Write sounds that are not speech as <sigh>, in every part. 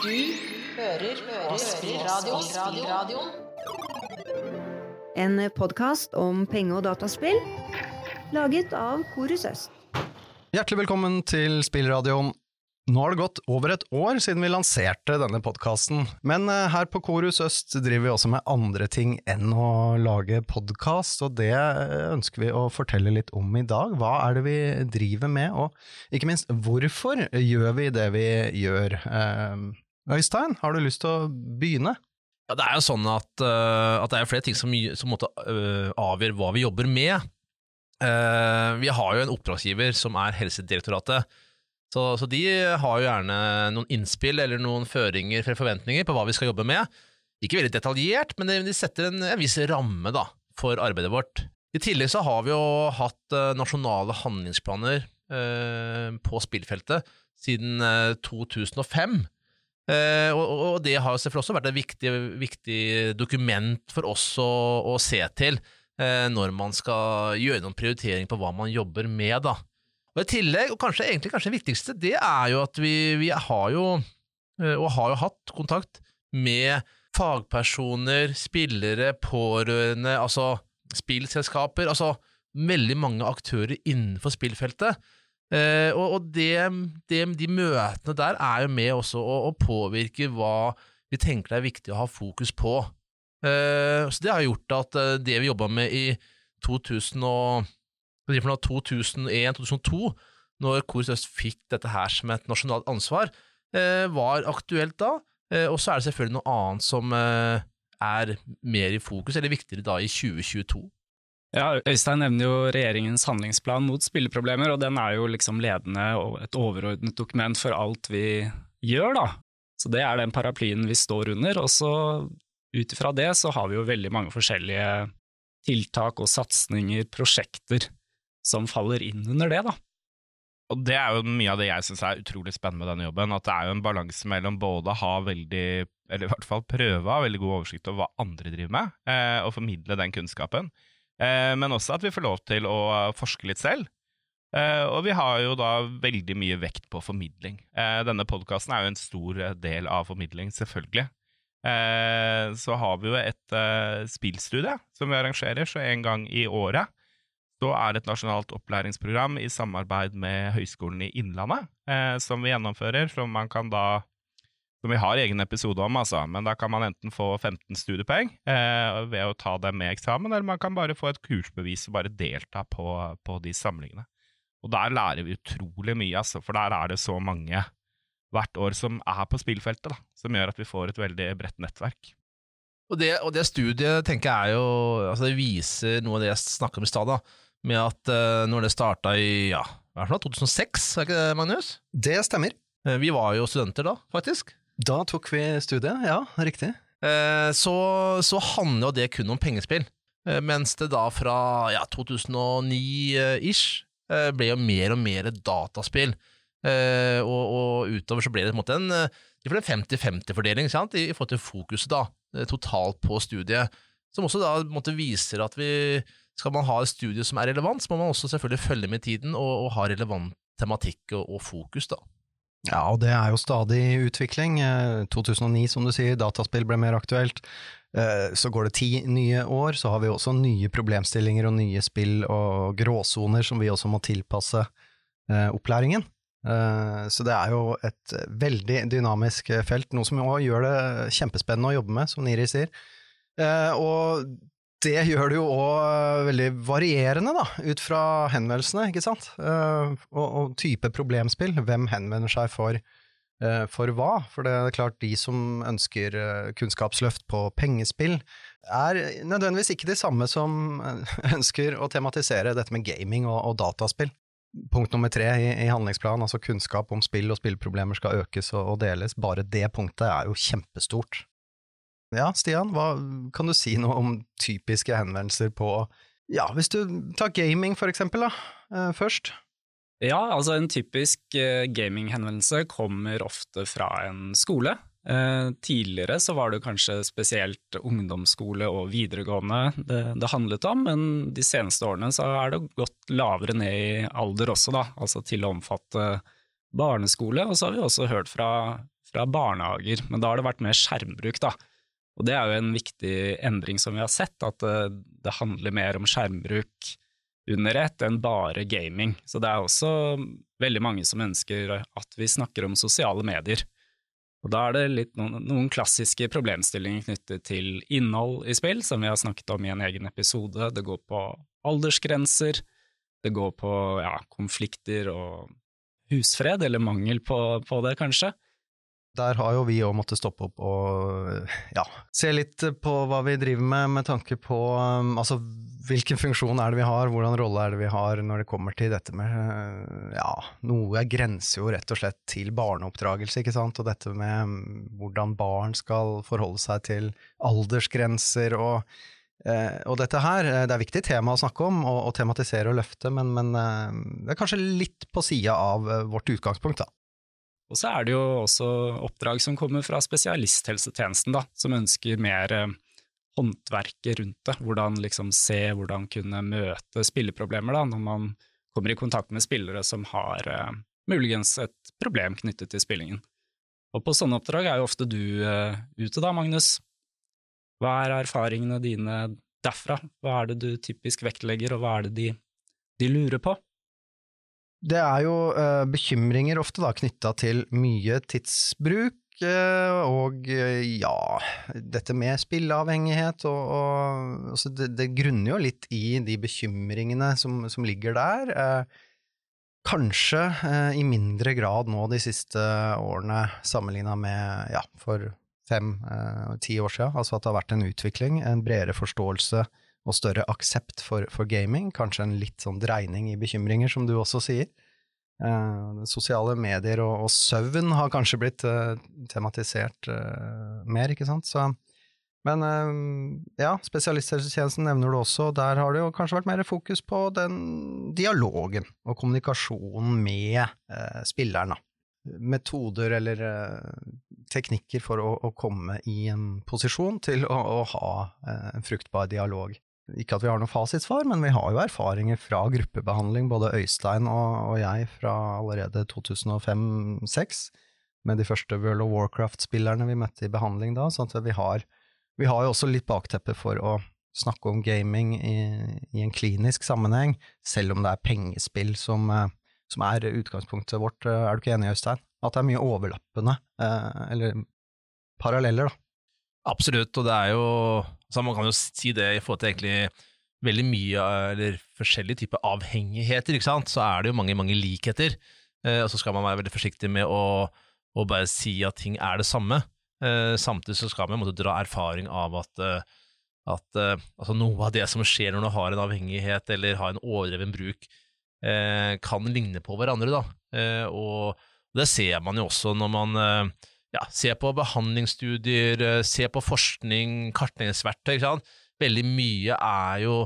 Du hører på spillradioen. En podkast om penge- og dataspill laget av Korus Øst. Hjertelig velkommen til Spillradioen. Nå har det gått over et år siden vi lanserte denne podkasten, men eh, her på Korus Øst driver vi også med andre ting enn å lage podkast, og det eh, ønsker vi å fortelle litt om i dag. Hva er det vi driver med, og ikke minst hvorfor gjør vi det vi gjør? Eh, Øystein, har du lyst til å begynne? Ja, det er jo sånn at, uh, at det er flere ting som, som måtte, uh, avgjør hva vi jobber med. Uh, vi har jo en oppdragsgiver som er Helsedirektoratet, så, så, de har jo gjerne noen innspill eller noen føringer for forventninger på hva vi skal jobbe med. Ikke veldig detaljert, men de setter en, en viss ramme da, for arbeidet vårt. I tillegg så har vi jo hatt nasjonale handlingsplaner på spillfeltet siden 2005. Uh, og, og, det har selvfølgelig også vært et viktig, viktig dokument for oss å, å se til uh, når man skal gjøre noen prioritering på hva man jobber med. Da. Og I tillegg, og kanskje egentlig kanskje det viktigste, det er jo at vi, vi har jo, uh, og har jo hatt kontakt med fagpersoner, spillere, pårørende, altså spillselskaper, altså veldig mange aktører innenfor spillfeltet. Uh, og, og det, det, de møtene der er jo med også å, å, påvirke hva vi tenker det er viktig å ha fokus på. Eh, så det har gjort at uh, det vi jobba med i 2001-2002, når Kor Øst fikk dette her som et nasjonalt ansvar, var aktuelt da. og så er det selvfølgelig noe annet som er mer i fokus, eller viktigere da i 2022. Ja, Øystein nevner jo regjeringens handlingsplan mot spilleproblemer, og den er jo liksom ledende og et overordnet dokument for alt vi gjør, da. Så det er den paraplyen vi står under, og så ut ifra det så har vi jo veldig mange forskjellige tiltak og satsinger, prosjekter, som faller inn under det, da. Og det er jo mye av det jeg syns er utrolig spennende med denne jobben, at det er jo en balanse mellom både å ha veldig, eller i hvert fall prøve å ha veldig god oversikt over hva andre driver med, eh, og formidle den kunnskapen, men også at vi får lov til å forske litt selv. Eh, og vi har jo da veldig mye vekt på formidling. Eh, denne podkasten er jo en stor del av formidling, selvfølgelig. så har vi jo et spillstudie som vi arrangerer, så en gang i året så er det et nasjonalt opplæringsprogram i samarbeid med Høgskolen i Innlandet som vi gjennomfører, som man kan da som vi har egen episode om, altså. Men da kan man enten få 15 studiepoeng eh, ved å ta dem med eksamen, eller man kan bare få et kursbevis og bare delta på, på de samlingene. Og der lærer vi utrolig mye, altså, for der er det så mange hvert år som er på spillfeltet, da, som gjør at vi får et veldig bredt nettverk. Og det, og det studiet tenker jeg er jo altså Det viser noe av det jeg snakka om i stad, med at uh, når det starta i ja, hva er det 2006, er ikke det, Magnus? Det stemmer. Uh, vi var jo studenter da, faktisk. Da tok vi studiet, ja, riktig. Eh, så, så handler jo det kun om pengespill, eh, mens det da fra ja, 2009-ish eh, ble jo mer og mer dataspill. Og, og, utover så ble det på en måte en, en 50-50-fordeling i, i forhold til fokuset da, totalt på studiet, som også da måte, viser at vi skal man ha et studie som er relevant, så må man også selvfølgelig følge med tiden og, og ha relevant tematikk og, og fokus. da. Ja, og det er jo stadig utvikling. 2009, eh, som du sier, dataspill ble mer aktuelt. Eh, så går det ti nye år, så har vi også nye problemstillinger og nye spill og gråsoner som vi også må tilpasse eh, opplæringen. Så det er jo et veldig dynamisk felt, noe som også gjør det kjempespennende å jobbe med, som Niri sier. Og det gjør det jo òg eh, veldig varierende, da, ut fra henvendelsene, ikke sant, uh, og, og, type problemspill. Hvem henvender seg for, uh, for hva? For det er klart, de som ønsker uh, kunnskapsløft på pengespill, er nødvendigvis ikke de samme som <laughs> ønsker å tematisere dette med gaming og, og dataspill. Punkt nummer tre i, i, handlingsplanen, altså kunnskap om spill og spillproblemer skal økes og, og deles, bare det punktet er jo kjempestort. Ja, Stian, hva, kan du si noe om typiske henvendelser på Ja, hvis du tar gaming for eksempel, da, eh, først? Ja, altså en typisk eh, gaminghenvendelse kommer ofte fra en skole. Eh, tidligere så var det kanskje spesielt ungdomsskole og videregående det, det, handlet om, men de seneste årene så er det gått lavere ned i alder også, da, altså til å omfatte barneskole, og så har vi også hørt fra, fra barnehager, men da har det vært mer skjermbruk, da. Og det er jo en viktig endring som vi har sett, at det, det handler mer om skjermbruk under ett enn bare gaming. Så det er også veldig mange som ønsker at vi snakker om sosiale medier. Og da er det litt noen, noen klassiske problemstillinger knyttet til innhold i spill, som vi har snakket om i en egen episode. Det går på aldersgrenser, det går på ja, konflikter og husfred, eller mangel på, på det, kanskje. Der har jo vi òg måttet stoppe opp og ja, se litt på hva vi driver med, med tanke på um, altså hvilken funksjon er det vi har, hvordan rolle er det vi har når det kommer til dette med uh, ja, noe grenser jo rett og slett til barneoppdragelse, ikke sant, og dette med um, hvordan barn skal forholde seg til aldersgrenser og uh, og dette her, uh, det er viktig tema å snakke om og, og tematisere og løfte, men, men det er kanskje litt på sida av vårt utgangspunkt, da. Og så er det jo også oppdrag som kommer fra spesialisthelsetjenesten, da, som ønsker mer eh, håndverket rundt det. Hvordan liksom se, hvordan kunne møte spilleproblemer da, når man kommer i kontakt med spillere som har eh, muligens et problem knyttet til spillingen. Og på sånne oppdrag er jo ofte du eh, ute da, Magnus. Hva er erfaringene dine derfra? Hva er det du typisk vektlegger, og hva er det de, de lurer på? Det er jo uh, bekymringer ofte da knytta til mye tidsbruk, uh, og uh, ja, dette med spilleavhengighet og, og altså det, det, grunner jo litt i de bekymringene som, som ligger der. kanskje i mindre grad nå de siste årene sammenligna med ja, for fem-ti år siden, altså at det har vært en utvikling, en bredere forståelse og større aksept for, for, gaming. Kanskje en litt sånn dreining i bekymringer, som du også sier. Eh, sosiale medier og, og, søvn har kanskje blitt eh, tematisert eh, mer, ikke sant. Så, men eh, ja, spesialisthelsetjenesten nevner du også. Der har det jo kanskje vært mer fokus på den dialogen og kommunikasjonen med eh, spilleren. Metoder eller eh, teknikker for å, å, komme i en posisjon til å, å ha en fruktbar dialog. Ikke at vi har noe fasitsvar, men vi har jo erfaringer fra gruppebehandling, både Øystein og, og jeg, fra allerede 2005-2006, med de første World of Warcraft-spillerne vi møtte i behandling da. sånn at vi har, vi har jo også litt bakteppe for å snakke om gaming i, i, en klinisk sammenheng, selv om det er pengespill som, eh, som er utgangspunktet vårt. Er du ikke enig, Øystein? At det er mye overlappende, eh, eller paralleller, da. Absolutt, og det er jo så Man kan jo si det i forhold til egentlig veldig mye, eller forskjellige typer avhengigheter, ikke sant, så er det jo mange, mange likheter. Eh, og så skal man være veldig forsiktig med å, å bare si at ting er det samme. Eh, samtidig så skal man måtte dra erfaring av at, eh, at eh, altså noe av det som skjer når du har en avhengighet eller har en overdreven bruk, eh, kan ligne på hverandre. da. Eh, og det ser man jo også når man ja, se på behandlingsstudier, eh, se på forskning, kartleggingsverktøy. Veldig mye er jo,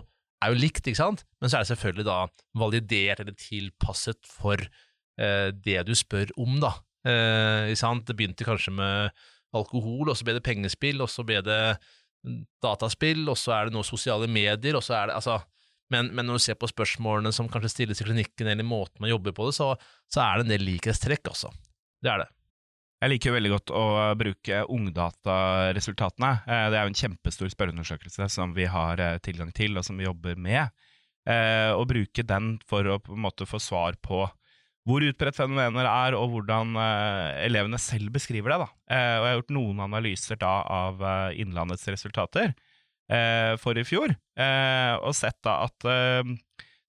er jo, likt, ikke sant? men så er det selvfølgelig da validert eller tilpasset for eh, det du spør om, da. Eh, ikke sant? Det begynte kanskje med alkohol, og så ble det pengespill, og så ble det dataspill, og så er det noe sosiale medier, og så er det altså men, men, når du ser på spørsmålene som kanskje stilles i klinikken, eller måten man jobber på det, så, så er det en del likhetstrekk, altså. Det er det. Jeg liker veldig godt å bruke ungdataresultatene. Eh, det er jo en kjempestor spørreundersøkelse som vi har eh, tilgang til, og som vi jobber med. Å eh, bruke den for å på en måte få svar på hvor utbredt fenomener er, og hvordan elevene selv beskriver det. Da. Og jeg har gjort noen analyser da av Innlandets resultater for i fjor, og sett da at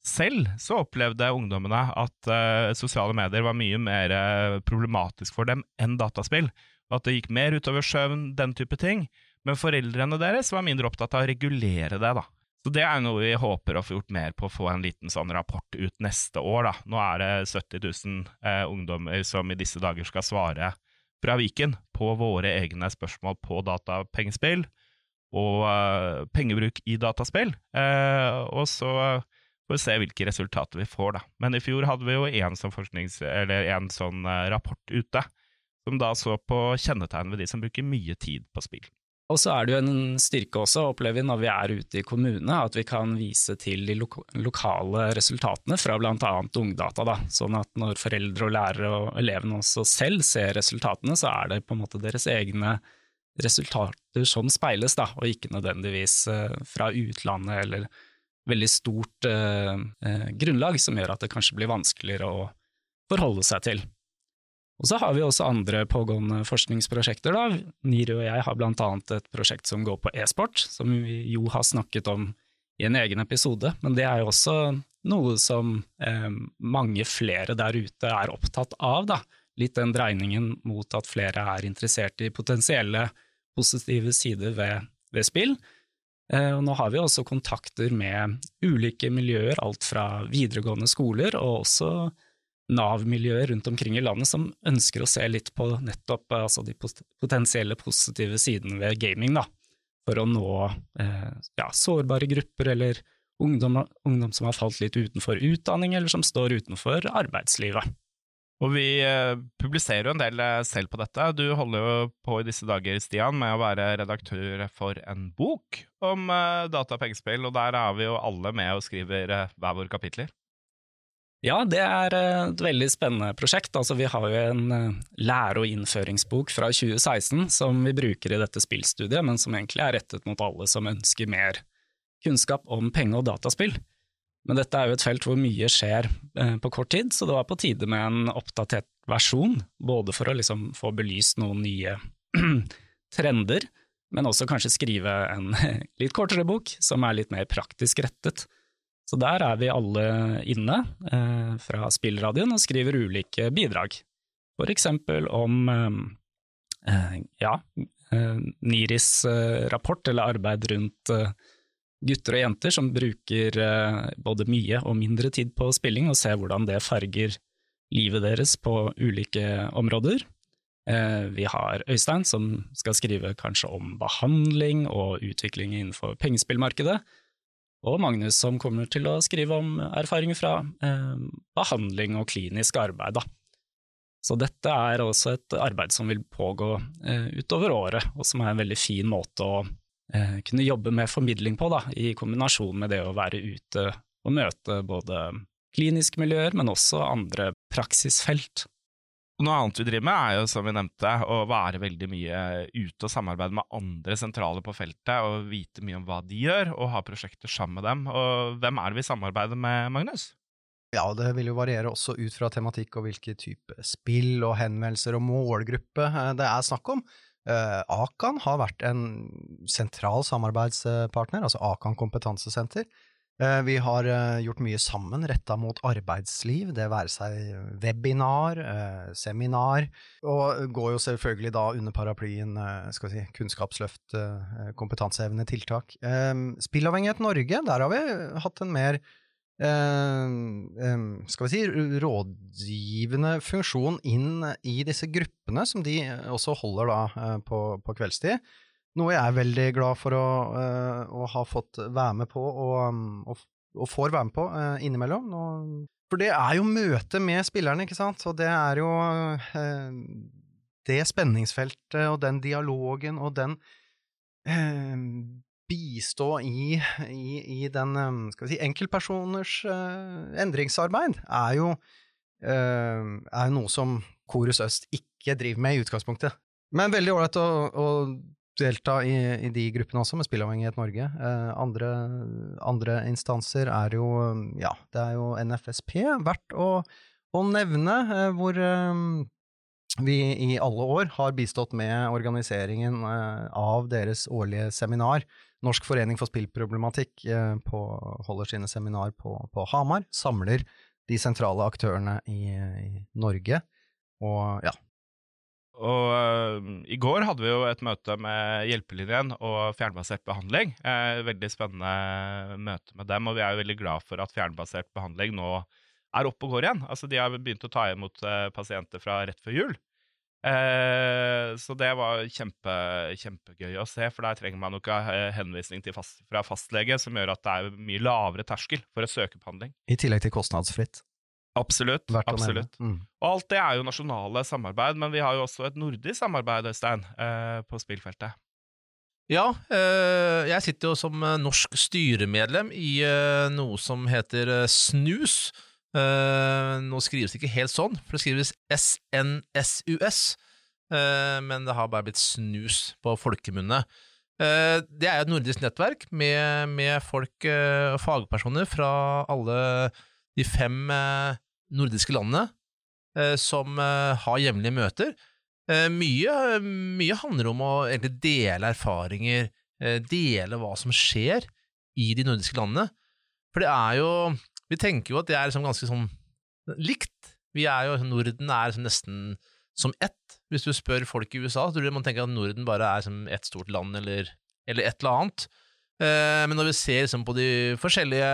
selv så opplevde ungdommene at uh, sosiale medier var mye mer uh, problematisk for dem enn dataspill, og at det gikk mer utover søvn, den type ting. Men foreldrene deres var mindre opptatt av å regulere det, da. Så det er noe vi håper å få gjort mer på, å få en liten sånn rapport ut neste år, da. Nå er det 70 000 uh, ungdommer som i disse dager skal svare fra Viken på våre egne spørsmål på datapengespill og uh, pengebruk i dataspill. og så får vi se hvilke resultater vi får, da. Men i fjor hadde vi jo en sånn, sånn rapport ute, som da så på kjennetegn ved de som bruker mye tid på spill. Og så er det jo en styrke også, opplever vi når vi er ute i kommunene, at vi kan vise til de lo lokale resultatene fra bl.a. Ungdata. Da. Sånn at når foreldre og lærere og elevene også selv ser resultatene, så er det på en måte deres egne resultater som speiles, da, og ikke nødvendigvis eh, fra utlandet eller veldig stort eh, eh, grunnlag som gjør at det kanskje blir vanskeligere å forholde seg til. Og så har vi også andre pågående forskningsprosjekter. da. Niri og jeg har blant annet et prosjekt som går på e-sport, som vi jo har snakket om i en egen episode, men det er jo også noe som eh, mange flere der ute er opptatt av. da. Litt den dreiningen mot at flere er interessert i potensielle positive sider ved, ved spill. Eh, og nå har vi også kontakter med ulike miljøer, alt fra videregående skoler og også Nav-miljøer rundt omkring i landet som ønsker å se litt på nettopp altså de potensielle positive sidene ved gaming, da, for å nå eh, ja, sårbare grupper eller ungdom, ungdom, som har falt litt utenfor utdanning, eller som står utenfor arbeidslivet. Og vi eh, publiserer jo en del eh, selv på dette. Du holder jo på i disse dager, Stian, med å være redaktør for en bok om eh, data og pengespill, og der er vi jo alle med og skriver hver våre kapitler. Ja, det er et veldig spennende prosjekt. Altså, vi har jo en lære- og innføringsbok fra 2016 som vi bruker i dette spillstudiet, men som egentlig er rettet mot alle som ønsker mer kunnskap om penge- og dataspill. Men dette er jo et felt hvor mye skjer eh, på kort tid, så det var på tide med en oppdatert versjon, både for å liksom få belyst noen nye <clears throat> trender, men også kanskje skrive en <laughs> litt kortere bok som er litt mer praktisk rettet. Så der er vi alle inne eh, fra spillradioen og skriver ulike bidrag. For eksempel om eh, eh ja, eh, Niris rapport eller arbeid rundt eh, gutter og jenter som bruker både mye og mindre tid på spilling, og ser hvordan det farger livet deres på ulike områder. Vi har Øystein som skal skrive kanskje om behandling og utvikling innenfor pengespillmarkedet og Magnus som kommer til å skrive om erfaringer fra eh, behandling og klinisk arbeid. Da. Så dette er også et arbeid som vil pågå eh, utover året, og som er en veldig fin måte å eh, kunne jobbe med formidling på, da, i kombinasjon med det å være ute og møte både kliniske miljøer, men også andre praksisfelt. Noe annet vi driver med, er jo som vi nevnte, å være veldig mye ute og samarbeide med andre sentrale på feltet og vite mye om hva de gjør, og ha prosjekter sammen med dem. Og hvem er det vi samarbeider med, Magnus? Ja, det vil jo variere også ut fra tematikk og hvilke type spill og henvendelser og målgruppe eh, det er snakk om. Uh, Akan har vært en sentral samarbeidspartner, altså Akan kompetansesenter. Eh, vi har eh, gjort mye sammen retta mot arbeidsliv, det være seg webinar, eh, seminar, og går jo selvfølgelig da under paraplyen skal vi si, Kunnskapsløft, kompetansehevende tiltak. Spillavhengighet Norge, der har vi hatt en mer skal vi si, rådgivende funksjon inn i disse gruppene, som de også holder da på, på kveldstid. Noe jeg er veldig glad for å, å ha fått være med på, og, og, og får være med på innimellom. For det er jo møte med spillerne, ikke sant, og det er jo det spenningsfeltet og den dialogen og den bistå i, i, i, den um, skal vi si, enkeltpersoners endringsarbeid, er jo, er noe som Korus Øst ikke driver med i utgangspunktet. Men veldig ålreit å, å delta i, i, de gruppene også, med Spillavhengighet Norge. Uh, andre, andre, instanser er jo Ja, det er jo NFSP, verdt å, å nevne, hvor eh, vi i alle år har bistått med organiseringen av deres årlige seminar. Norsk forening for spillproblematikk eh, på, holder sine seminar på, på, Hamar. Samler de sentrale aktørene i, i Norge. Og ja, og uh, I går hadde vi jo et møte med Hjelpelinjen og fjernbasert behandling. Eh, veldig spennende møte med dem, og vi er jo veldig glad for at fjernbasert behandling nå er oppe og går igjen. Altså De har begynt å ta imot uh, pasienter fra rett før jul. Eh, så det var kjempe, kjempegøy å se, for der trenger man jo ikke henvisning fast, fra fastlege, som gjør at det er mye lavere terskel for å søke behandling. I tillegg til kostnadsfritt. Absolutt. absolutt. Mm. Og alt det er jo nasjonale samarbeid, men vi har jo også et nordisk samarbeid, Øystein, eh, på spillfeltet. Ja, eh, jeg sitter jo som eh, norsk styremedlem i eh, noe som heter eh, SNUS. Eh, nå skrives det ikke helt sånn, for det skrives SNSUS, eh, men det har bare blitt snus på folkemunne. Eh, det er et nordisk nettverk med, med folk og fagpersoner fra alle de fem nordiske landene som har jevnlige møter. Mye, mye handler om å dele erfaringer, dele hva som skjer i de nordiske landene. For det er jo Vi tenker jo at det er liksom ganske sånn likt. Vi er jo, Norden er liksom nesten som ett. Hvis du spør folk i USA, så tror jeg man tenker at Norden bare er som ett stort land eller, eller et eller annet. Eh, men når vi ser liksom på de forskjellige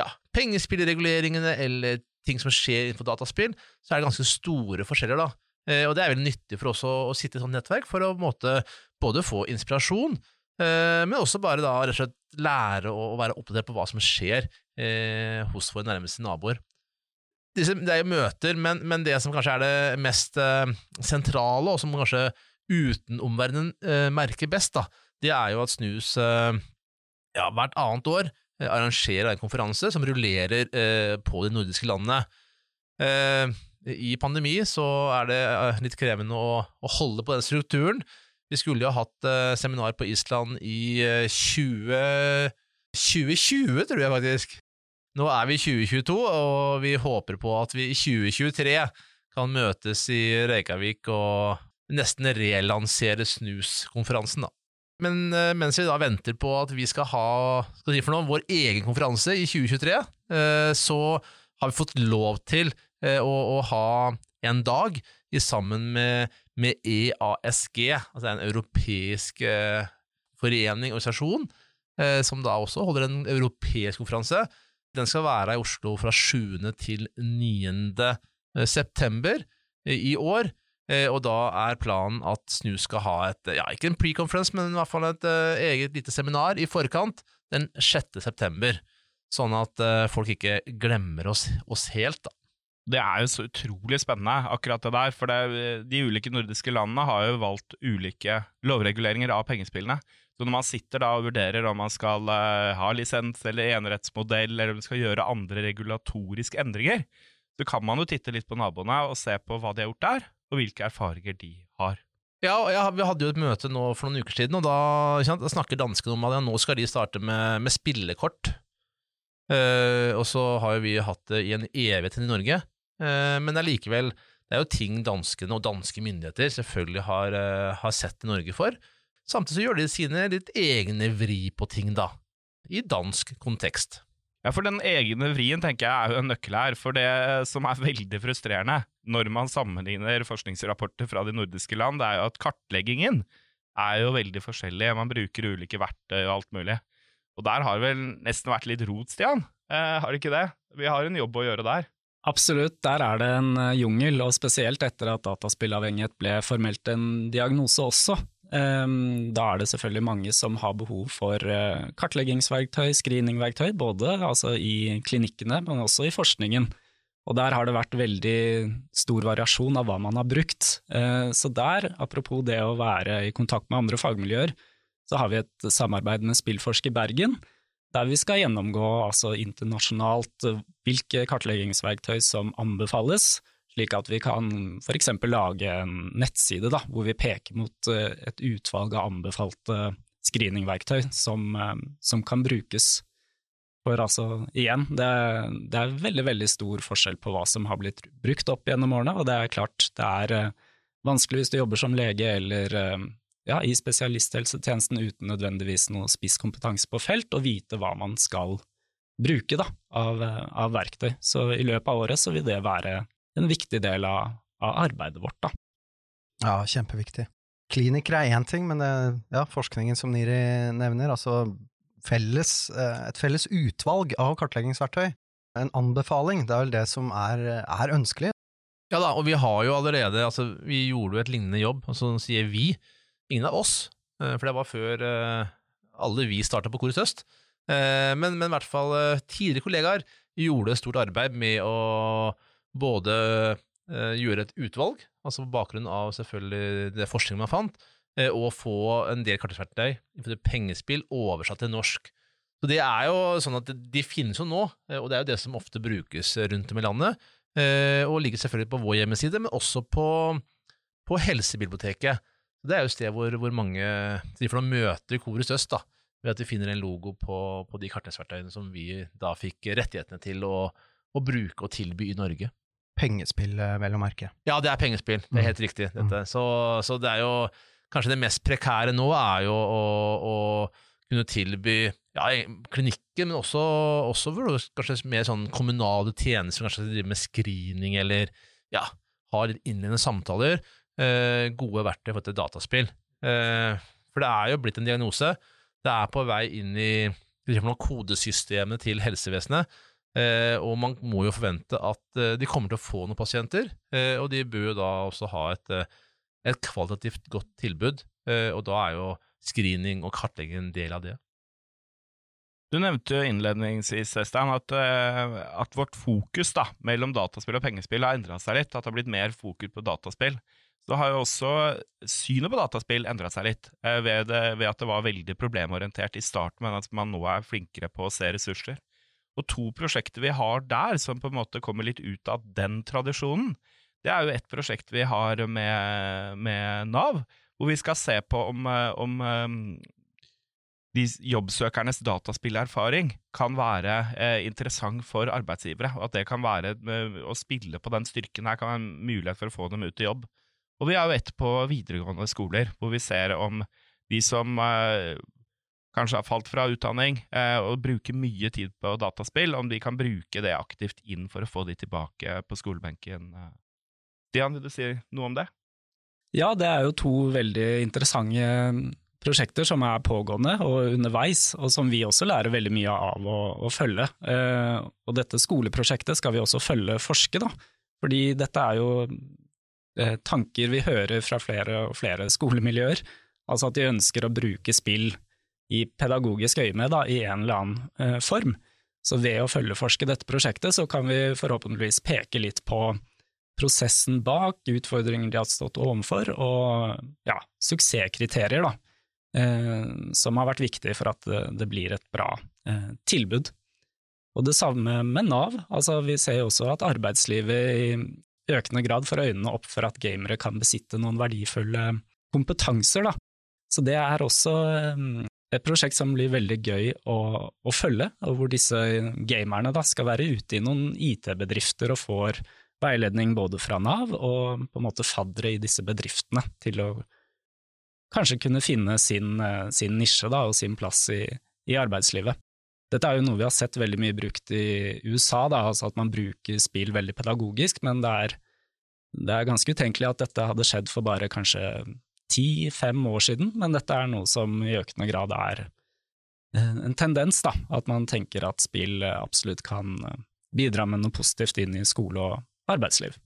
ja, pengespillreguleringene eller ting som skjer innenfor dataspill, så er det ganske store forskjeller. da. Eh, og det er veldig nyttig for oss å, å sitte i sånt nettverk for å måte både få inspirasjon, eh, men også bare da rett og slett lære å, å være oppdatert på hva som skjer eh, hos våre nærmeste naboer. Det er jo møter, men, men det som kanskje er det mest eh, sentrale, og som kanskje utenomverdenen eh, merker best, da, det er jo at Snus eh, ja, hvert annet år eh, arrangerer en konferanse som rullerer eh, på de nordiske landene. I pandemi så er det litt krevende å, å holde på den strukturen. Vi skulle jo ha hatt seminar på Island i eh, 20, 2020, tror jeg faktisk. Nå er vi i 2022, og vi håper på at vi i 2023 kan møtes i Reykjavik og nesten relansere snuskonferansen, da. Men eh, mens vi da venter på at vi skal ha skal si noe, vår egen konferanse i 2023, eh, så har vi fått lov til eh, å, å ha en dag sammen med, med EASG, altså en europeisk forening forening, organisasjon, som da også holder en europeisk konferanse. Den skal være i Oslo fra 7. til 9. september eh, i år. Eh, og da er planen at SNU skal ha et, ja, ikke en pre-conference, men i hvert fall et eh, eget lite seminar i forkant den 6. september, sånn at eh, folk ikke glemmer oss, oss helt, da. Det er jo så utrolig spennende, akkurat det der. For det, de ulike nordiske landene har jo valgt ulike lovreguleringer av pengespillene. Så når man sitter da og vurderer om man skal uh, ha lisens eller enerettsmodell, eller om man skal gjøre andre regulatoriske endringer, så kan man jo titte litt på naboene og se på hva de har gjort der, og hvilke erfaringer de har. Ja, ja vi hadde jo et møte nå for noen uker siden, og da, sant, da snakker danskene om at ja, nå skal de starte med, med spillekort. Uh, og så har jo vi hatt det i en evighet i Norge, uh, men er det er jo ting danskene og danske myndigheter selvfølgelig har, har sett i Norge for. Samtidig så gjør de sine litt egne vri på ting, da, i dansk kontekst. Ja, for den egne vrien tenker jeg er jo en nøkkel her, for det som er veldig frustrerende når man sammenligner forskningsrapporter fra de nordiske land, det er jo at kartleggingen er jo veldig forskjellig, man bruker ulike verktøy og alt mulig. Og der har det vel nesten vært litt rot, Stian, eh, har det ikke det? Vi har en jobb å gjøre der. Absolutt, der er det en eh, jungel, og spesielt etter at dataspillavhengighet ble formelt en diagnose også. Ehm, Da er det selvfølgelig mange som har behov for eh, kartleggingsverktøy, screeningverktøy, både altså i klinikkene, men også i forskningen. Og der har det vært veldig stor variasjon av hva man har brukt. Eh, Så der, apropos det å være i kontakt med andre fagmiljøer, så har vi et samarbeid med Spillforsk i Bergen, der vi skal gjennomgå altså internasjonalt eh, hvilke kartleggingsverktøy som anbefales, slik at vi kan eksempel lage en nettside da, hvor vi peker mot eh, et utvalg av anbefalte screeningverktøy som, eh, som kan brukes. For altså, igjen, det, det er veldig, veldig stor forskjell på hva som har blitt brukt opp gjennom årene, og det er klart det er eh, vanskelig hvis du jobber som lege eller ja, i spesialisthelsetjenesten uten nødvendigvis noe spisskompetanse på felt, og vite hva man skal bruke da, av, av verktøy. Så i løpet av året så vil det være en viktig del av, av arbeidet vårt. Da. Ja, kjempeviktig. Klinikere er én ting, men det, ja, forskningen som Niri nevner, altså felles, eh, et felles utvalg av kartleggingsverktøy, en anbefaling, det er vel det som er, er ønskelig. Ja da, og vi har jo allerede altså, Vi gjorde jo et lignende jobb, og så sier vi, ingen av oss, eh, for det var før eh, alle vi starta på Korus Øst, Eh, men, men i hvert fall eh, tidligere kollegaer gjorde et stort arbeid med å både eh, gjøre et utvalg, altså på bakgrunn av selvfølgelig det forskningen man fant, eh, og få en del kartverktøy innenfor pengespill oversatt til norsk. Så det er jo sånn at De finnes jo nå, eh, og det er jo det som ofte brukes rundt om i landet. eh, Og ligger selvfølgelig på vår hjemmeside, men også på, på Helsebiblioteket. Det er jo sted hvor, hvor mange de får møter Korus Øst, da, ved at de finner en logo på, på de kartleggingsverktøyene som vi da fikk rettighetene til å, å bruke og tilby i Norge. Pengespill, vel å merke. Ja, det er pengespill. Det er helt riktig. dette. Så, så det er jo kanskje det mest prekære nå er jo å, å kunne tilby ja, klinikker, men også, også kanskje mer sånn kommunale tjenester, kanskje driver med screening eller ja, har litt innledende samtaler. Eh, gode verktøy for et dataspill. Eh, for det er jo blitt en diagnose. Det er på vei inn i kodesystemet kodesystemene til helsevesenet. Eh, og man må jo forvente at eh, de kommer til å få noen pasienter, eh, og de bør jo da også ha et, et kvalitativt godt tilbud, og da er jo screening og kartlegging en del av det. Du nevnte jo innledningsvis, Stein, at, at vårt fokus da, mellom dataspill og pengespill har endra seg litt, at det har blitt mer fokus på dataspill. Så har jo også synet på dataspill endra seg litt, ved, det, ved at det var veldig problemorientert i starten, men at man nå er flinkere på å se ressurser. Og to prosjekter vi har der, som på en måte kommer litt ut av den tradisjonen, det er jo et prosjekt vi har med, med Nav, hvor vi skal se på om, eh, om eh, de jobbsøkernes dataspillerfaring kan være eh, interessant for arbeidsgivere, og at det kan være eh, å spille på den styrken her kan være en mulighet for å få dem ut i jobb. Og vi har jo ett på videregående skoler, hvor vi ser om de som eh, kanskje har falt fra utdanning eh, og bruker mye tid på dataspill, om de kan bruke det aktivt inn for å få de tilbake på skolebenken. Dian, vil du si noe om det? Ja, det er jo to veldig interessante prosjekter som er pågående og underveis, og som vi også lærer veldig mye av å, å følge. Eh, og dette skoleprosjektet skal vi også følge forske, da. Fordi dette er jo eh, tanker vi hører fra flere og flere skolemiljøer. Altså at de ønsker å bruke spill i pedagogisk øyemed i en eller annen eh, form. Så ved å følgeforske dette prosjektet, så kan vi forhåpentligvis peke litt på prosessen bak, utfordringer de har stått overfor, og ja, suksesskriterier, da eh, som har vært viktig for at det, det blir et bra eh, tilbud. Og det samme med Nav. Altså, vi ser jo også at arbeidslivet i økende grad får øynene opp for at gamere kan besitte noen verdifulle kompetanser. Da. Så det er også eh, et prosjekt som blir veldig gøy å, å følge, hvor disse gamerne da, skal være ute i noen IT-bedrifter og får veiledning både fra Nav og på en måte faddere i disse bedriftene til å kanskje kunne finne sin, eh, sin nisje da, og sin plass i, i, arbeidslivet. Dette er jo noe vi har sett veldig mye brukt i USA, da, altså at man bruker spill veldig pedagogisk, men det er, det er ganske utenkelig at dette hadde skjedd for bare kanskje ti–fem år siden, men dette er noe som i økende grad er eh, en tendens, da, at man tenker at spill absolutt kan eh, bidra med noe positivt inn i skole og arbeidsliv.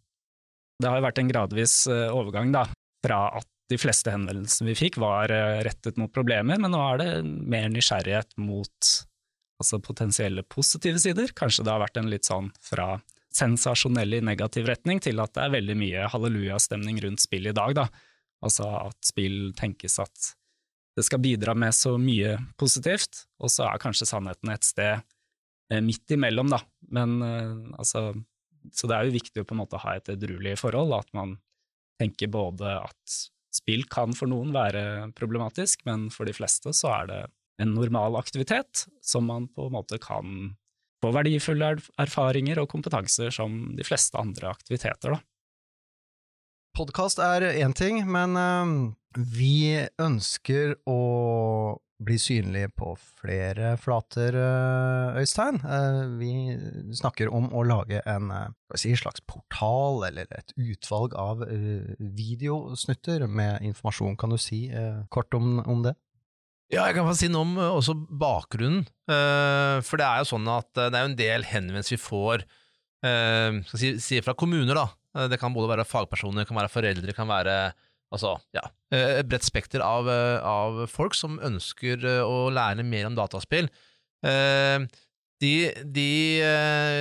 Det har jo vært en gradvis overgang da, fra at de fleste henvendelsene vi fikk var rettet mot problemer, men nå er det mer nysgjerrighet mot altså potensielle positive sider. Kanskje det har vært en litt sånn fra sensasjonell i negativ retning til at det er veldig mye hallelujastemning rundt spill i dag, da. Altså at spill tenkes at det skal bidra med så mye positivt, og så er kanskje sannheten et sted midt imellom, da. Men altså Så det er jo viktig å på en måte ha et edruelig forhold, at man tenker både at Spill kan for noen være problematisk, men for de fleste så er det en normal aktivitet som man på en måte kan få verdifulle erfaringer og kompetanser som de fleste andre aktiviteter, da. Podkast er én ting, men uh, vi ønsker å bli synlige på flere flater, uh, Øystein. Uh, vi snakker om å lage en si, slags portal, eller et utvalg av videosnutter med informasjon. Kan du si kort om, om, det? Ja, jeg kan få si noe om også bakgrunnen. for det er jo sånn at det er en del henvendelser vi får si fra kommuner, da det kan både være fagpersoner, kan være foreldre, kan være altså, ja, et bredt spekter av, av, folk som ønsker å lære mer om dataspill. De, de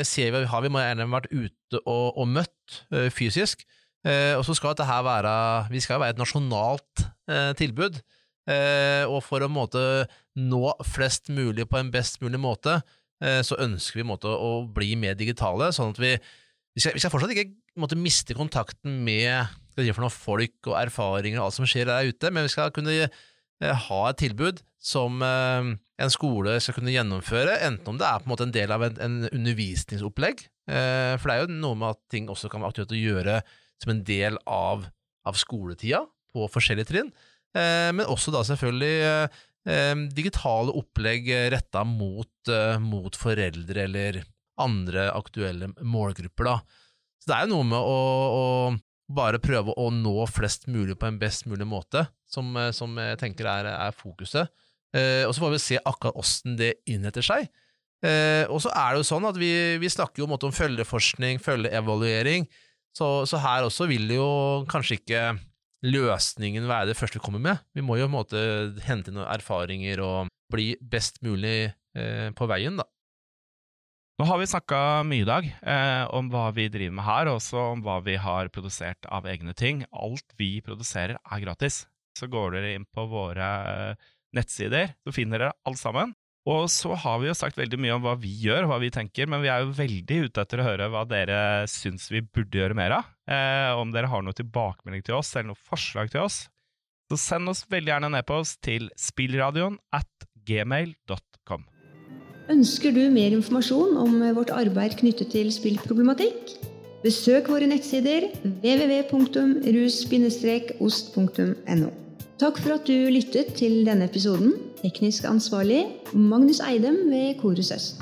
ser vi har vi må gjerne vært ute og, og møtt fysisk. og så skal dette være Vi skal være et nasjonalt eh, tilbud. Eh, og for å måte nå flest mulig på en best mulig måte, eh, så ønsker vi måte å bli mer digitale, sånn at vi vi skal, vi skal fortsatt ikke måtte miste kontakten med noe folk og erfaringer og alt som skjer der ute, men vi skal kunne eh, ha et tilbud som eh, en skole skal kunne gjennomføre, enten om det er på en måte en del av en, en undervisningsopplegg, eh, for det er jo noe med at ting også kan være aktuelt å gjøre som en del av, av skoletida på forskjellige trinn, men også da selvfølgelig digitale opplegg retta mot, mot foreldre eller andre aktuelle målgrupper. da. Så det er jo noe med å, å bare prøve å nå flest mulig på en best mulig måte, som, eh, som jeg tenker er, er fokuset. Eh, og så får vi se akkurat åssen det innretter seg. Eh, og så er det jo sånn at vi, vi snakker jo om, om følgeforskning, følgeevaluering, så, så, her også vil det jo kanskje ikke løsningen være det første vi kommer med. Vi må jo på en måte hente inn noen erfaringer og bli best mulig eh, på veien, da. Nå har vi snakka mye i dag eh, om hva vi driver med her, og også om hva vi har produsert av egne ting. Alt vi produserer er gratis. Så går dere inn på våre eh, nettsider, så finner dere alt sammen. Og så har vi jo sagt veldig mye om hva vi gjør, hva vi tenker, men vi er jo veldig ute etter å høre hva dere syns vi burde gjøre mer av. Eh, om dere har noe tilbakemelding til oss, eller noe forslag til oss, så send oss veldig gjerne en e-post til spillradioen at gmail.com. Ønsker du mer informasjon om vårt arbeid knyttet til spillproblematikk? Besøk våre nettsider www.rus-ost.no. Takk for at du lyttet til denne episoden. Teknisk ansvarlig Magnus Eidem ved Korus Øst.